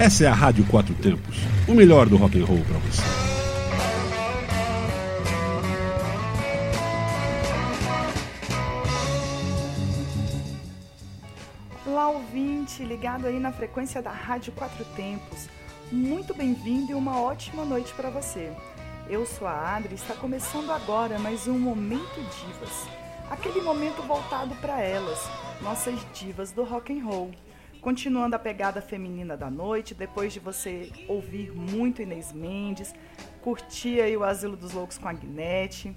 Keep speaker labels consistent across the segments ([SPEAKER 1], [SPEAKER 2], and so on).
[SPEAKER 1] Essa é a Rádio Quatro Tempos, o melhor do rock and roll para você.
[SPEAKER 2] Olá, ouvinte, ligado aí na frequência da Rádio Quatro Tempos. Muito bem-vindo e uma ótima noite para você. Eu sou a Adri está começando agora mais um Momento Divas. Aquele momento voltado para elas, nossas divas do rock and roll. Continuando a pegada feminina da noite, depois de você ouvir muito Inês Mendes, curtir aí o Asilo dos Loucos com a Guinete.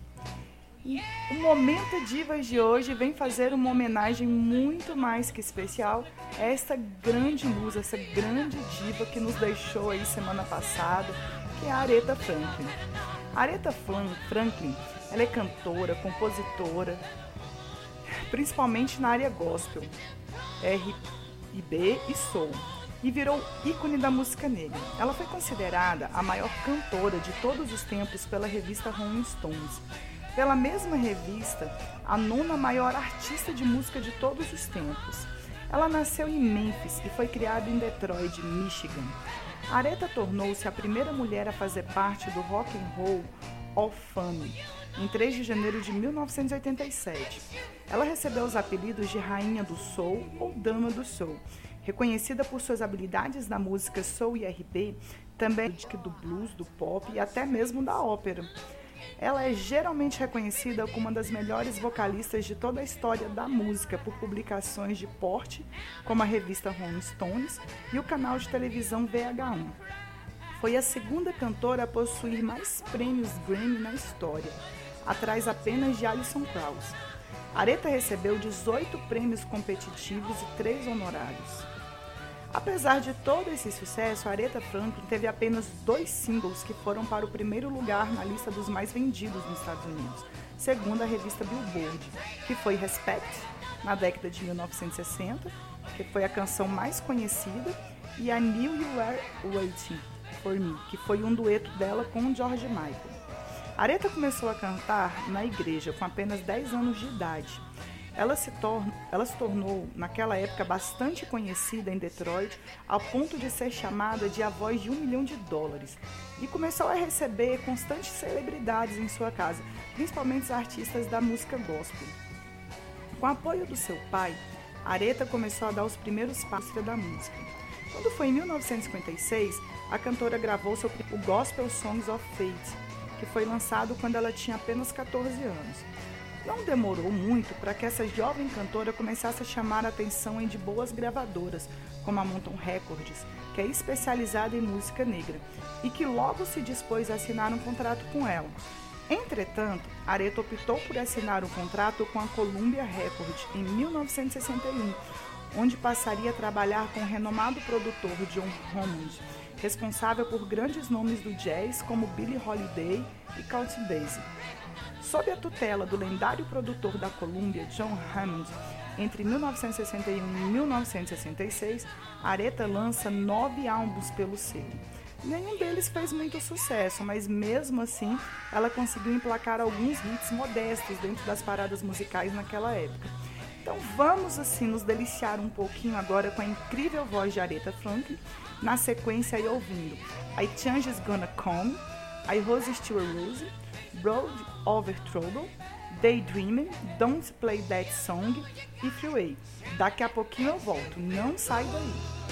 [SPEAKER 2] E o Momento Divas de hoje vem fazer uma homenagem muito mais que especial a essa grande luz, essa grande diva que nos deixou aí semana passada, que é a Aretha Franklin. Aretha Franklin, ela é cantora, compositora, principalmente na área gospel, R&B e soul, e virou ícone da música negra. Ela foi considerada a maior cantora de todos os tempos pela revista Rolling Stones. Pela mesma revista, a nona maior artista de música de todos os tempos. Ela nasceu em Memphis e foi criada em Detroit, Michigan. Aretha tornou-se a primeira mulher a fazer parte do Rock and Roll of Fame em 3 de janeiro de 1987. Ela recebeu os apelidos de Rainha do Soul ou Dama do Soul. Reconhecida por suas habilidades na música soul e RB, também do blues, do pop e até mesmo da ópera. Ela é geralmente reconhecida como uma das melhores vocalistas de toda a história da música por publicações de porte, como a revista Rolling Stones e o canal de televisão VH1. Foi a segunda cantora a possuir mais prêmios Grammy na história, atrás apenas de Alison Krauss. Aretha recebeu 18 prêmios competitivos e 3 honorários. Apesar de todo esse sucesso, Aretha Franklin teve apenas dois singles que foram para o primeiro lugar na lista dos mais vendidos nos Estados Unidos, segundo a revista Billboard, que foi Respect, na década de 1960, que foi a canção mais conhecida, e a New You Are Waiting For Me, que foi um dueto dela com George Michael. Aretha começou a cantar na igreja com apenas 10 anos de idade. Ela se, ela se tornou, naquela época, bastante conhecida em Detroit, ao ponto de ser chamada de a voz de um milhão de dólares. E começou a receber constantes celebridades em sua casa, principalmente os artistas da música gospel. Com o apoio do seu pai, Aretha começou a dar os primeiros passos da música. Quando foi em 1956, a cantora gravou seu o Gospel Songs of Faith, que foi lançado quando ela tinha apenas 14 anos. Não demorou muito para que essa jovem cantora começasse a chamar a atenção de boas gravadoras, como a Mountain Records, que é especializada em música negra, e que logo se dispôs a assinar um contrato com ela. Entretanto, Aretha optou por assinar um contrato com a Columbia Records em 1961, onde passaria a trabalhar com o renomado produtor John Hammond, responsável por grandes nomes do jazz como Billie Holiday e Count Basie. Sob a tutela do lendário produtor da Columbia, John Hammond, entre 1961 e 1966, Aretha lança nove álbuns pelo selo. Nenhum deles fez muito sucesso, mas mesmo assim ela conseguiu emplacar alguns hits modestos dentro das paradas musicais naquela época. Então vamos assim nos deliciar um pouquinho agora com a incrível voz de Aretha Franklin, na sequência aí ouvindo I Change Gonna Come, I Rose Stewart Rose, Road Over Trouble, Daydreaming, Don't Play That Song e Freeway. Daqui a pouquinho eu volto, não sai daí.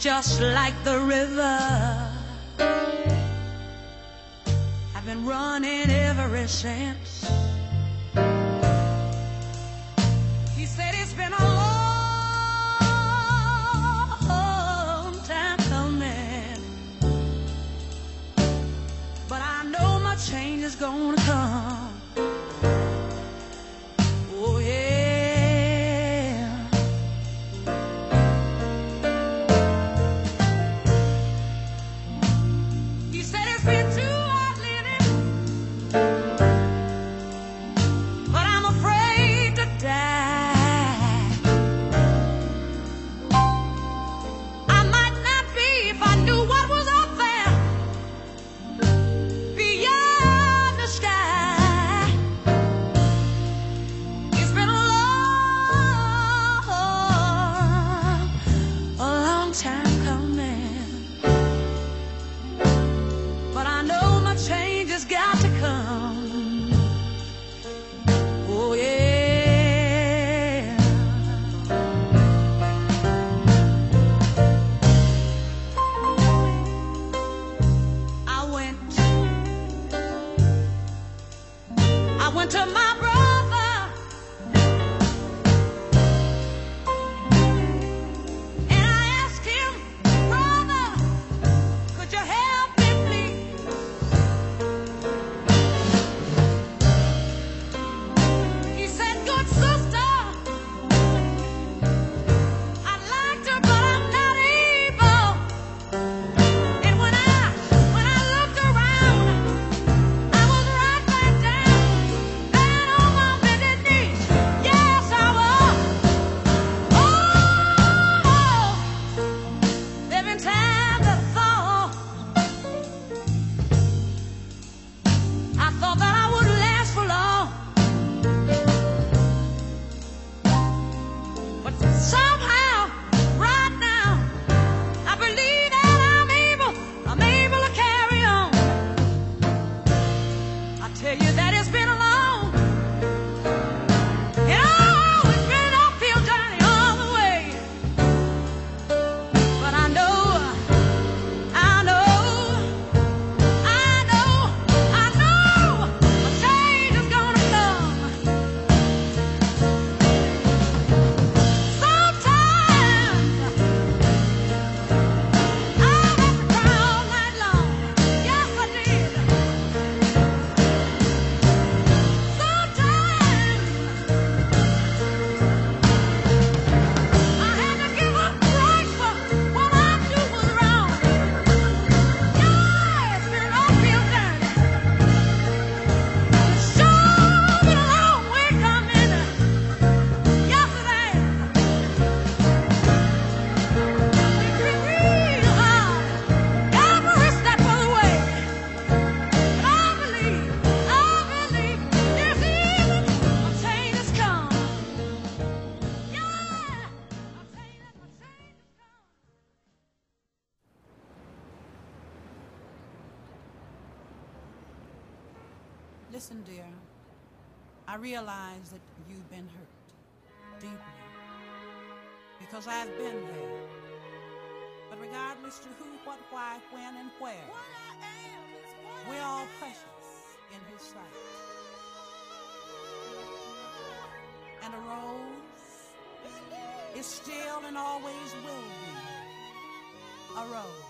[SPEAKER 2] Just like the river, I've been running ever
[SPEAKER 3] very
[SPEAKER 4] because I've been there. But regardless to who, what, why, when, and where, we're all precious in His sight. And a rose is still and always will be a rose.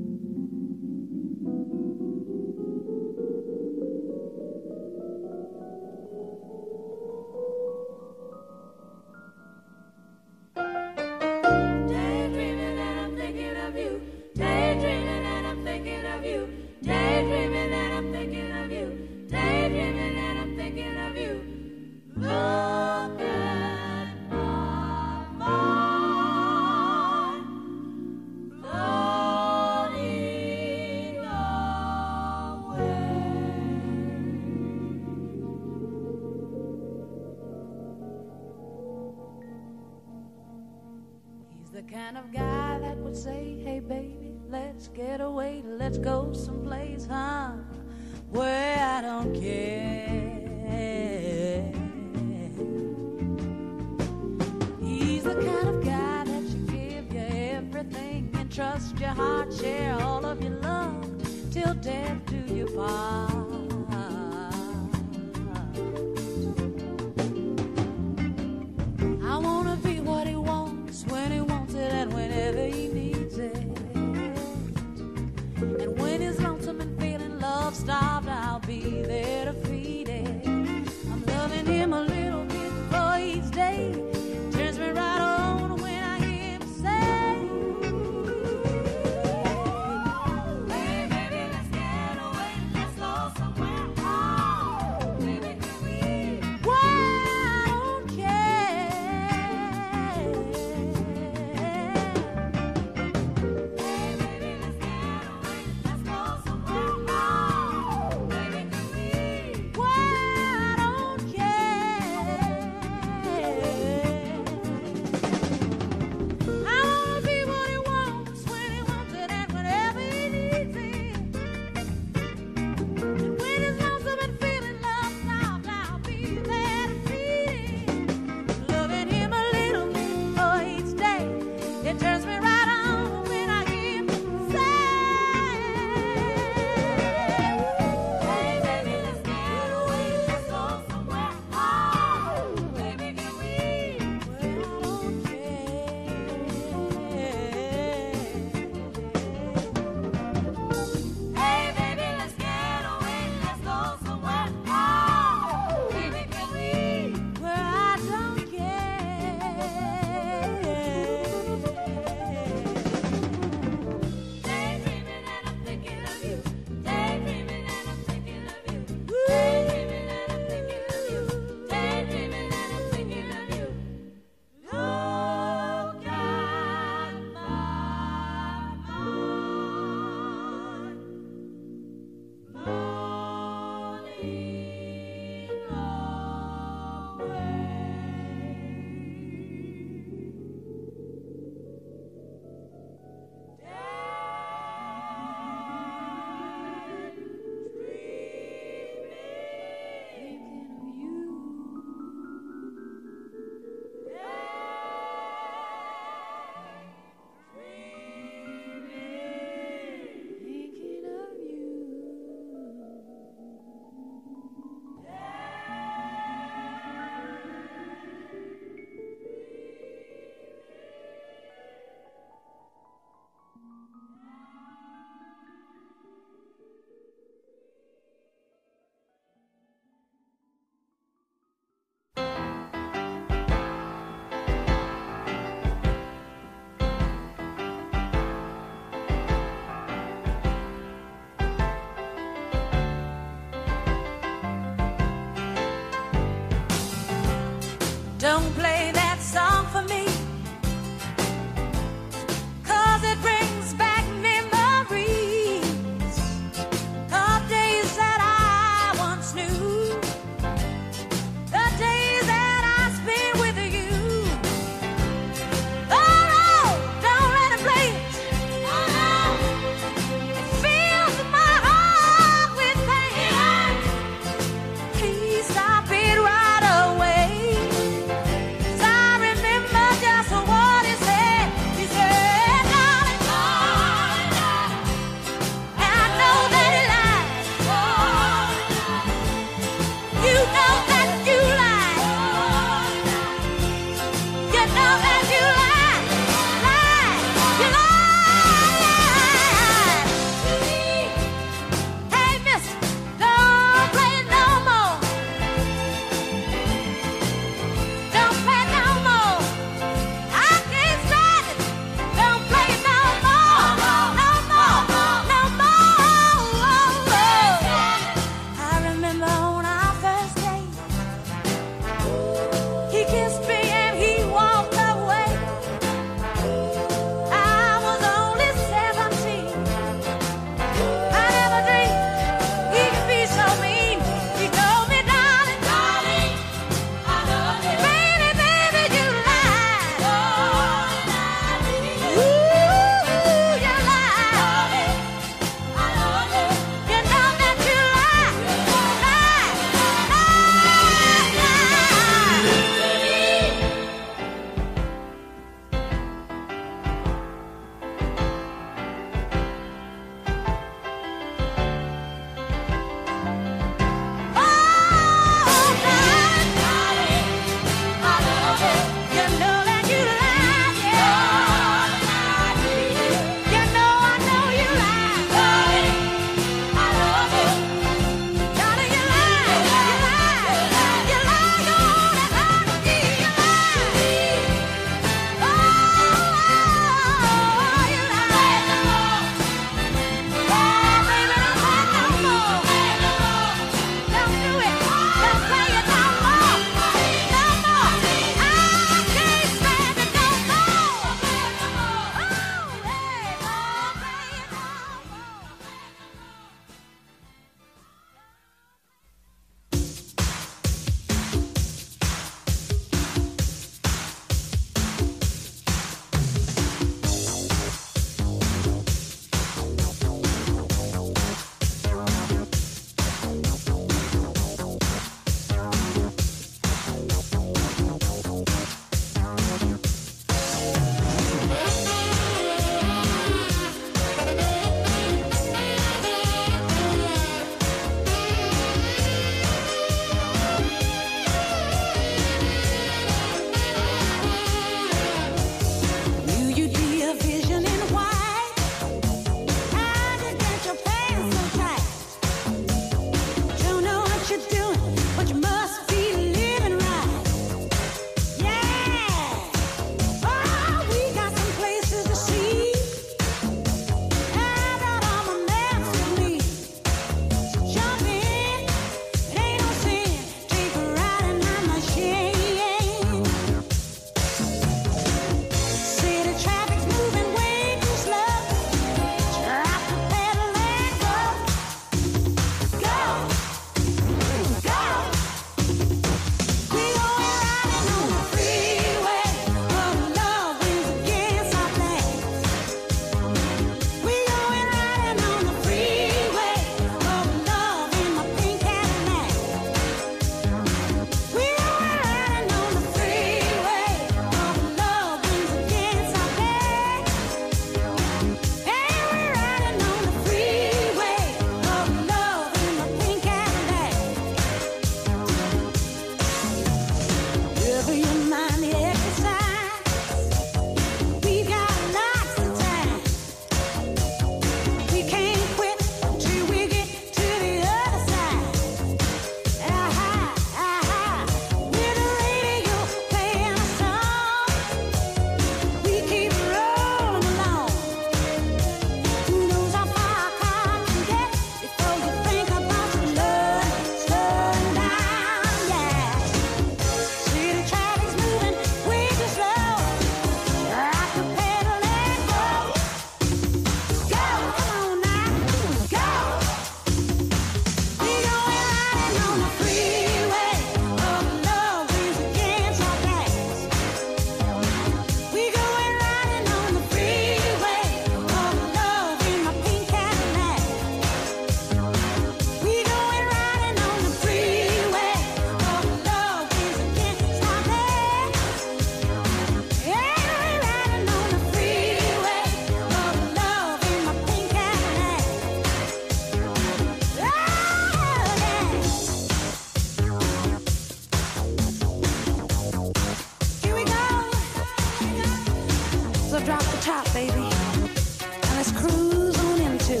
[SPEAKER 5] Drop the top, baby. And let's cruise on into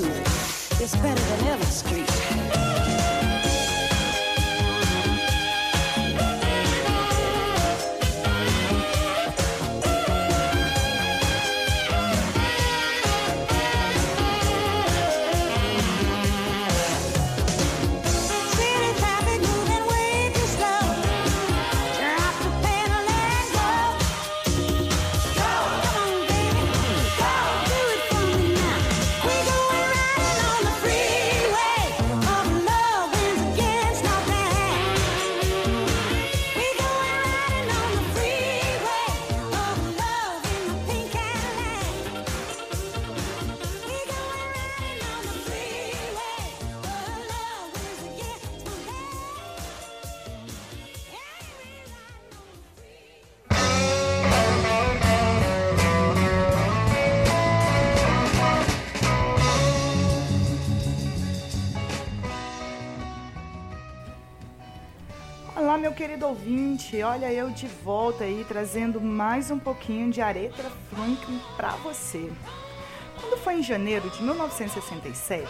[SPEAKER 5] this better than ever street.
[SPEAKER 2] Ouvinte. Olha eu de volta aí trazendo mais um pouquinho de Aretha Franklin para você. Quando foi em janeiro de 1967,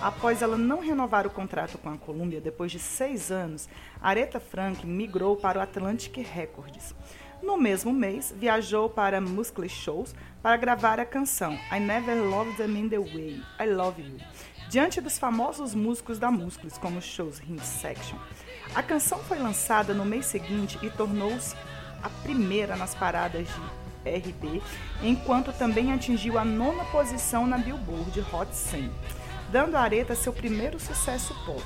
[SPEAKER 2] após ela não renovar o contrato com a Columbia depois de seis anos, Aretha Franklin migrou para o Atlantic Records. No mesmo mês, viajou para Muscle Shows para gravar a canção I Never Loved Them in the Way, I Love You, diante dos famosos músicos da Muscles, como shows Hint Section. A canção foi lançada no mês seguinte e tornou-se a primeira nas paradas de RB, enquanto também atingiu a nona posição na Billboard Hot 100, dando a Aretha seu primeiro sucesso pop.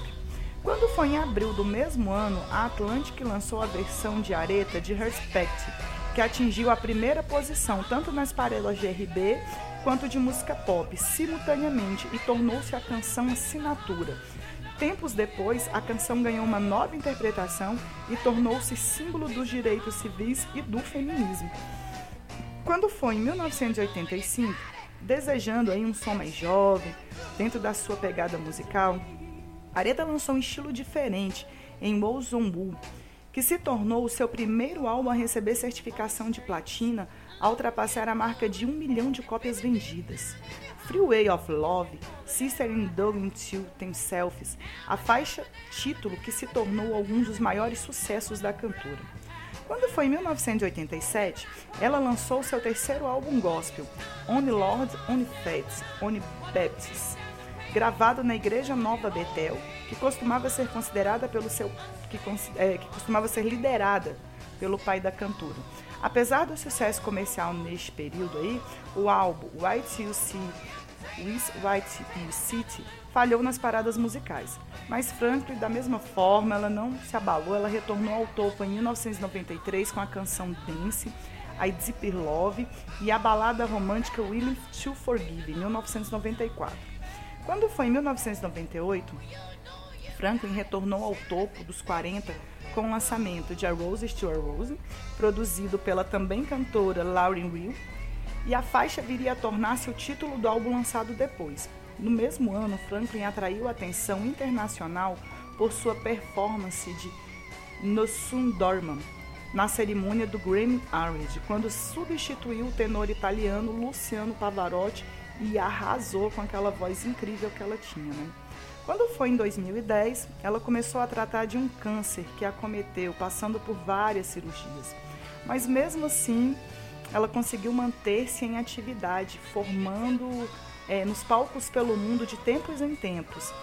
[SPEAKER 2] Quando foi em abril do mesmo ano, a Atlantic lançou a versão de Aretha de Respect, que atingiu a primeira posição tanto nas paradas de RB quanto de música pop simultaneamente e tornou-se a canção assinatura. Tempos depois, a canção ganhou uma nova interpretação e tornou-se símbolo dos direitos civis e do feminismo. Quando foi em 1985, desejando aí um som mais jovem, dentro da sua pegada musical, Aretha lançou um estilo diferente em Wo Zombu, que se tornou o seu primeiro álbum a receber certificação de platina ao ultrapassar a marca de um milhão de cópias vendidas. Freeway of Love, Sister and Dog Into Themselves, a faixa título que se tornou alguns dos maiores sucessos da cantora. Quando foi em 1987, ela lançou seu terceiro álbum gospel, Only Lord, Only Faith, Only Baptist, gravado na Igreja Nova Betel, que costumava ser considerada pelo seu que, é, que costumava ser liderada pelo pai da cantora. Apesar do sucesso comercial neste período aí, o álbum White You See With White You City falhou nas paradas musicais. Mas Franklin, da mesma forma, ela não se abalou, ela retornou ao topo em 1993 com a canção Dance, I Deep Love e a balada romântica Willing to Forgive, em 1994. Quando foi em 1998, Franklin retornou ao topo dos 40 com o lançamento de A Rose Still a Rose, produzido pela também cantora Lauryn Hill, e a faixa viria a tornar-se o título do álbum lançado depois. No mesmo ano, Franklin atraiu atenção internacional por sua performance de Nessun Dorma na cerimônia do Grammy Awards, quando substituiu o tenor italiano Luciano Pavarotti e arrasou com aquela voz incrível que ela tinha. Né? Quando foi em 2010, ela começou a tratar de um câncer que a acometeu, passando por várias cirurgias. Mas mesmo assim, ela conseguiu manter-se em atividade, formando eh, nos palcos pelo mundo de tempos em tempos.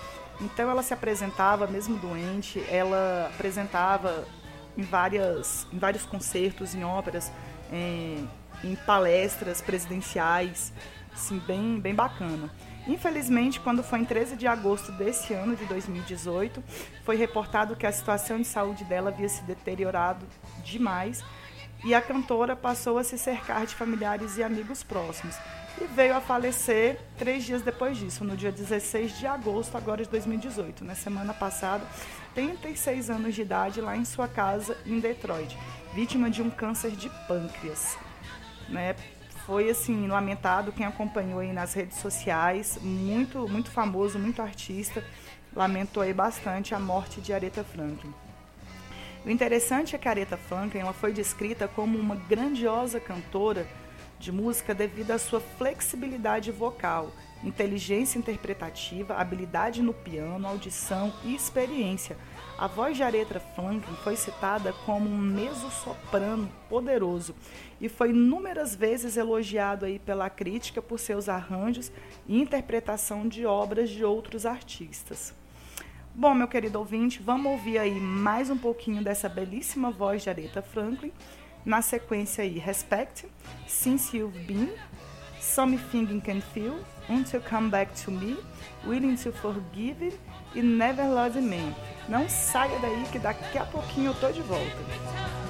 [SPEAKER 2] Então ela se apresentava, mesmo doente, ela apresentava em, várias, em vários concertos, em óperas, eh, em palestras presidenciais, assim, bem, bem bacana. Infelizmente, quando foi em 13 de agosto desse ano de 2018, foi reportado que a situação de saúde dela havia se deteriorado demais e a cantora passou a se cercar de familiares e amigos próximos. E veio a falecer três dias depois disso, no dia 16 de agosto agora de 2018, na semana passada, 36 anos de idade lá em sua casa em Detroit, vítima de um câncer de pâncreas, né? Foi assim lamentado quem acompanhou aí nas redes sociais, muito muito famoso, muito artista, lamentou aí bastante a morte de Aretha Franklin. O interessante é que Aretha Franklin ela foi descrita como uma grandiosa cantora
[SPEAKER 3] de música devido à sua flexibilidade vocal, inteligência interpretativa, habilidade no piano, audição e experiência. A voz de Aretha Franklin foi citada como um mezzo-soprano poderoso e foi inúmeras vezes elogiado aí pela crítica por seus arranjos e interpretação de obras de outros artistas. Bom, meu querido ouvinte, vamos ouvir aí mais um pouquinho dessa belíssima voz de Aretha Franklin. Na sequência aí, Respect, Since You've Been, Something You Can Feel, Until Come Back To Me, Willing To Forgive e Never Love Me. Não saia daí que daqui a pouquinho eu tô de volta.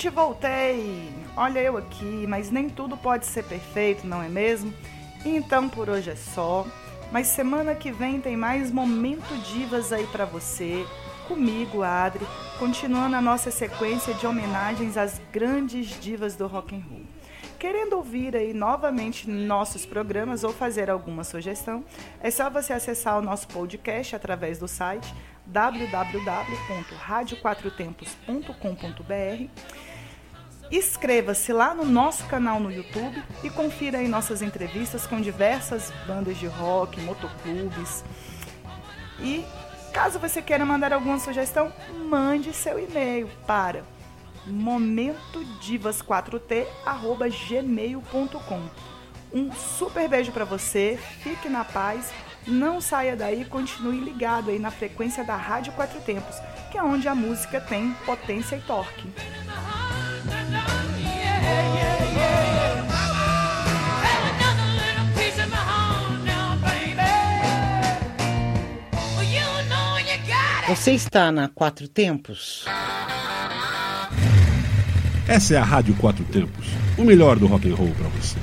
[SPEAKER 2] Ouvinte, voltei! Olha eu aqui, mas nem tudo pode ser perfeito, não é mesmo? Então por hoje é só. Mas semana que vem tem mais Momento Divas aí para você, comigo, Adri, continuando a nossa sequência de homenagens às grandes divas do rock and roll. Querendo ouvir aí novamente nossos programas ou fazer alguma sugestão, é só você acessar o nosso podcast através do site www.radioquatrotempos.com.br Inscreva-se lá no nosso canal no YouTube e confira aí nossas entrevistas com diversas bandas de rock, motoclubes. E caso você queira mandar alguma sugestão, mande seu e-mail para momentodivas4t@gmail.com. Um super beijo para você, fique na paz, não saia daí, continue ligado aí na frequência da Rádio Quatro Tempos, que é onde a música tem potência e torque.
[SPEAKER 6] Você está na Quatro Tempos?
[SPEAKER 1] Essa é a Rádio Quatro Tempos, o melhor do rock and roll para você.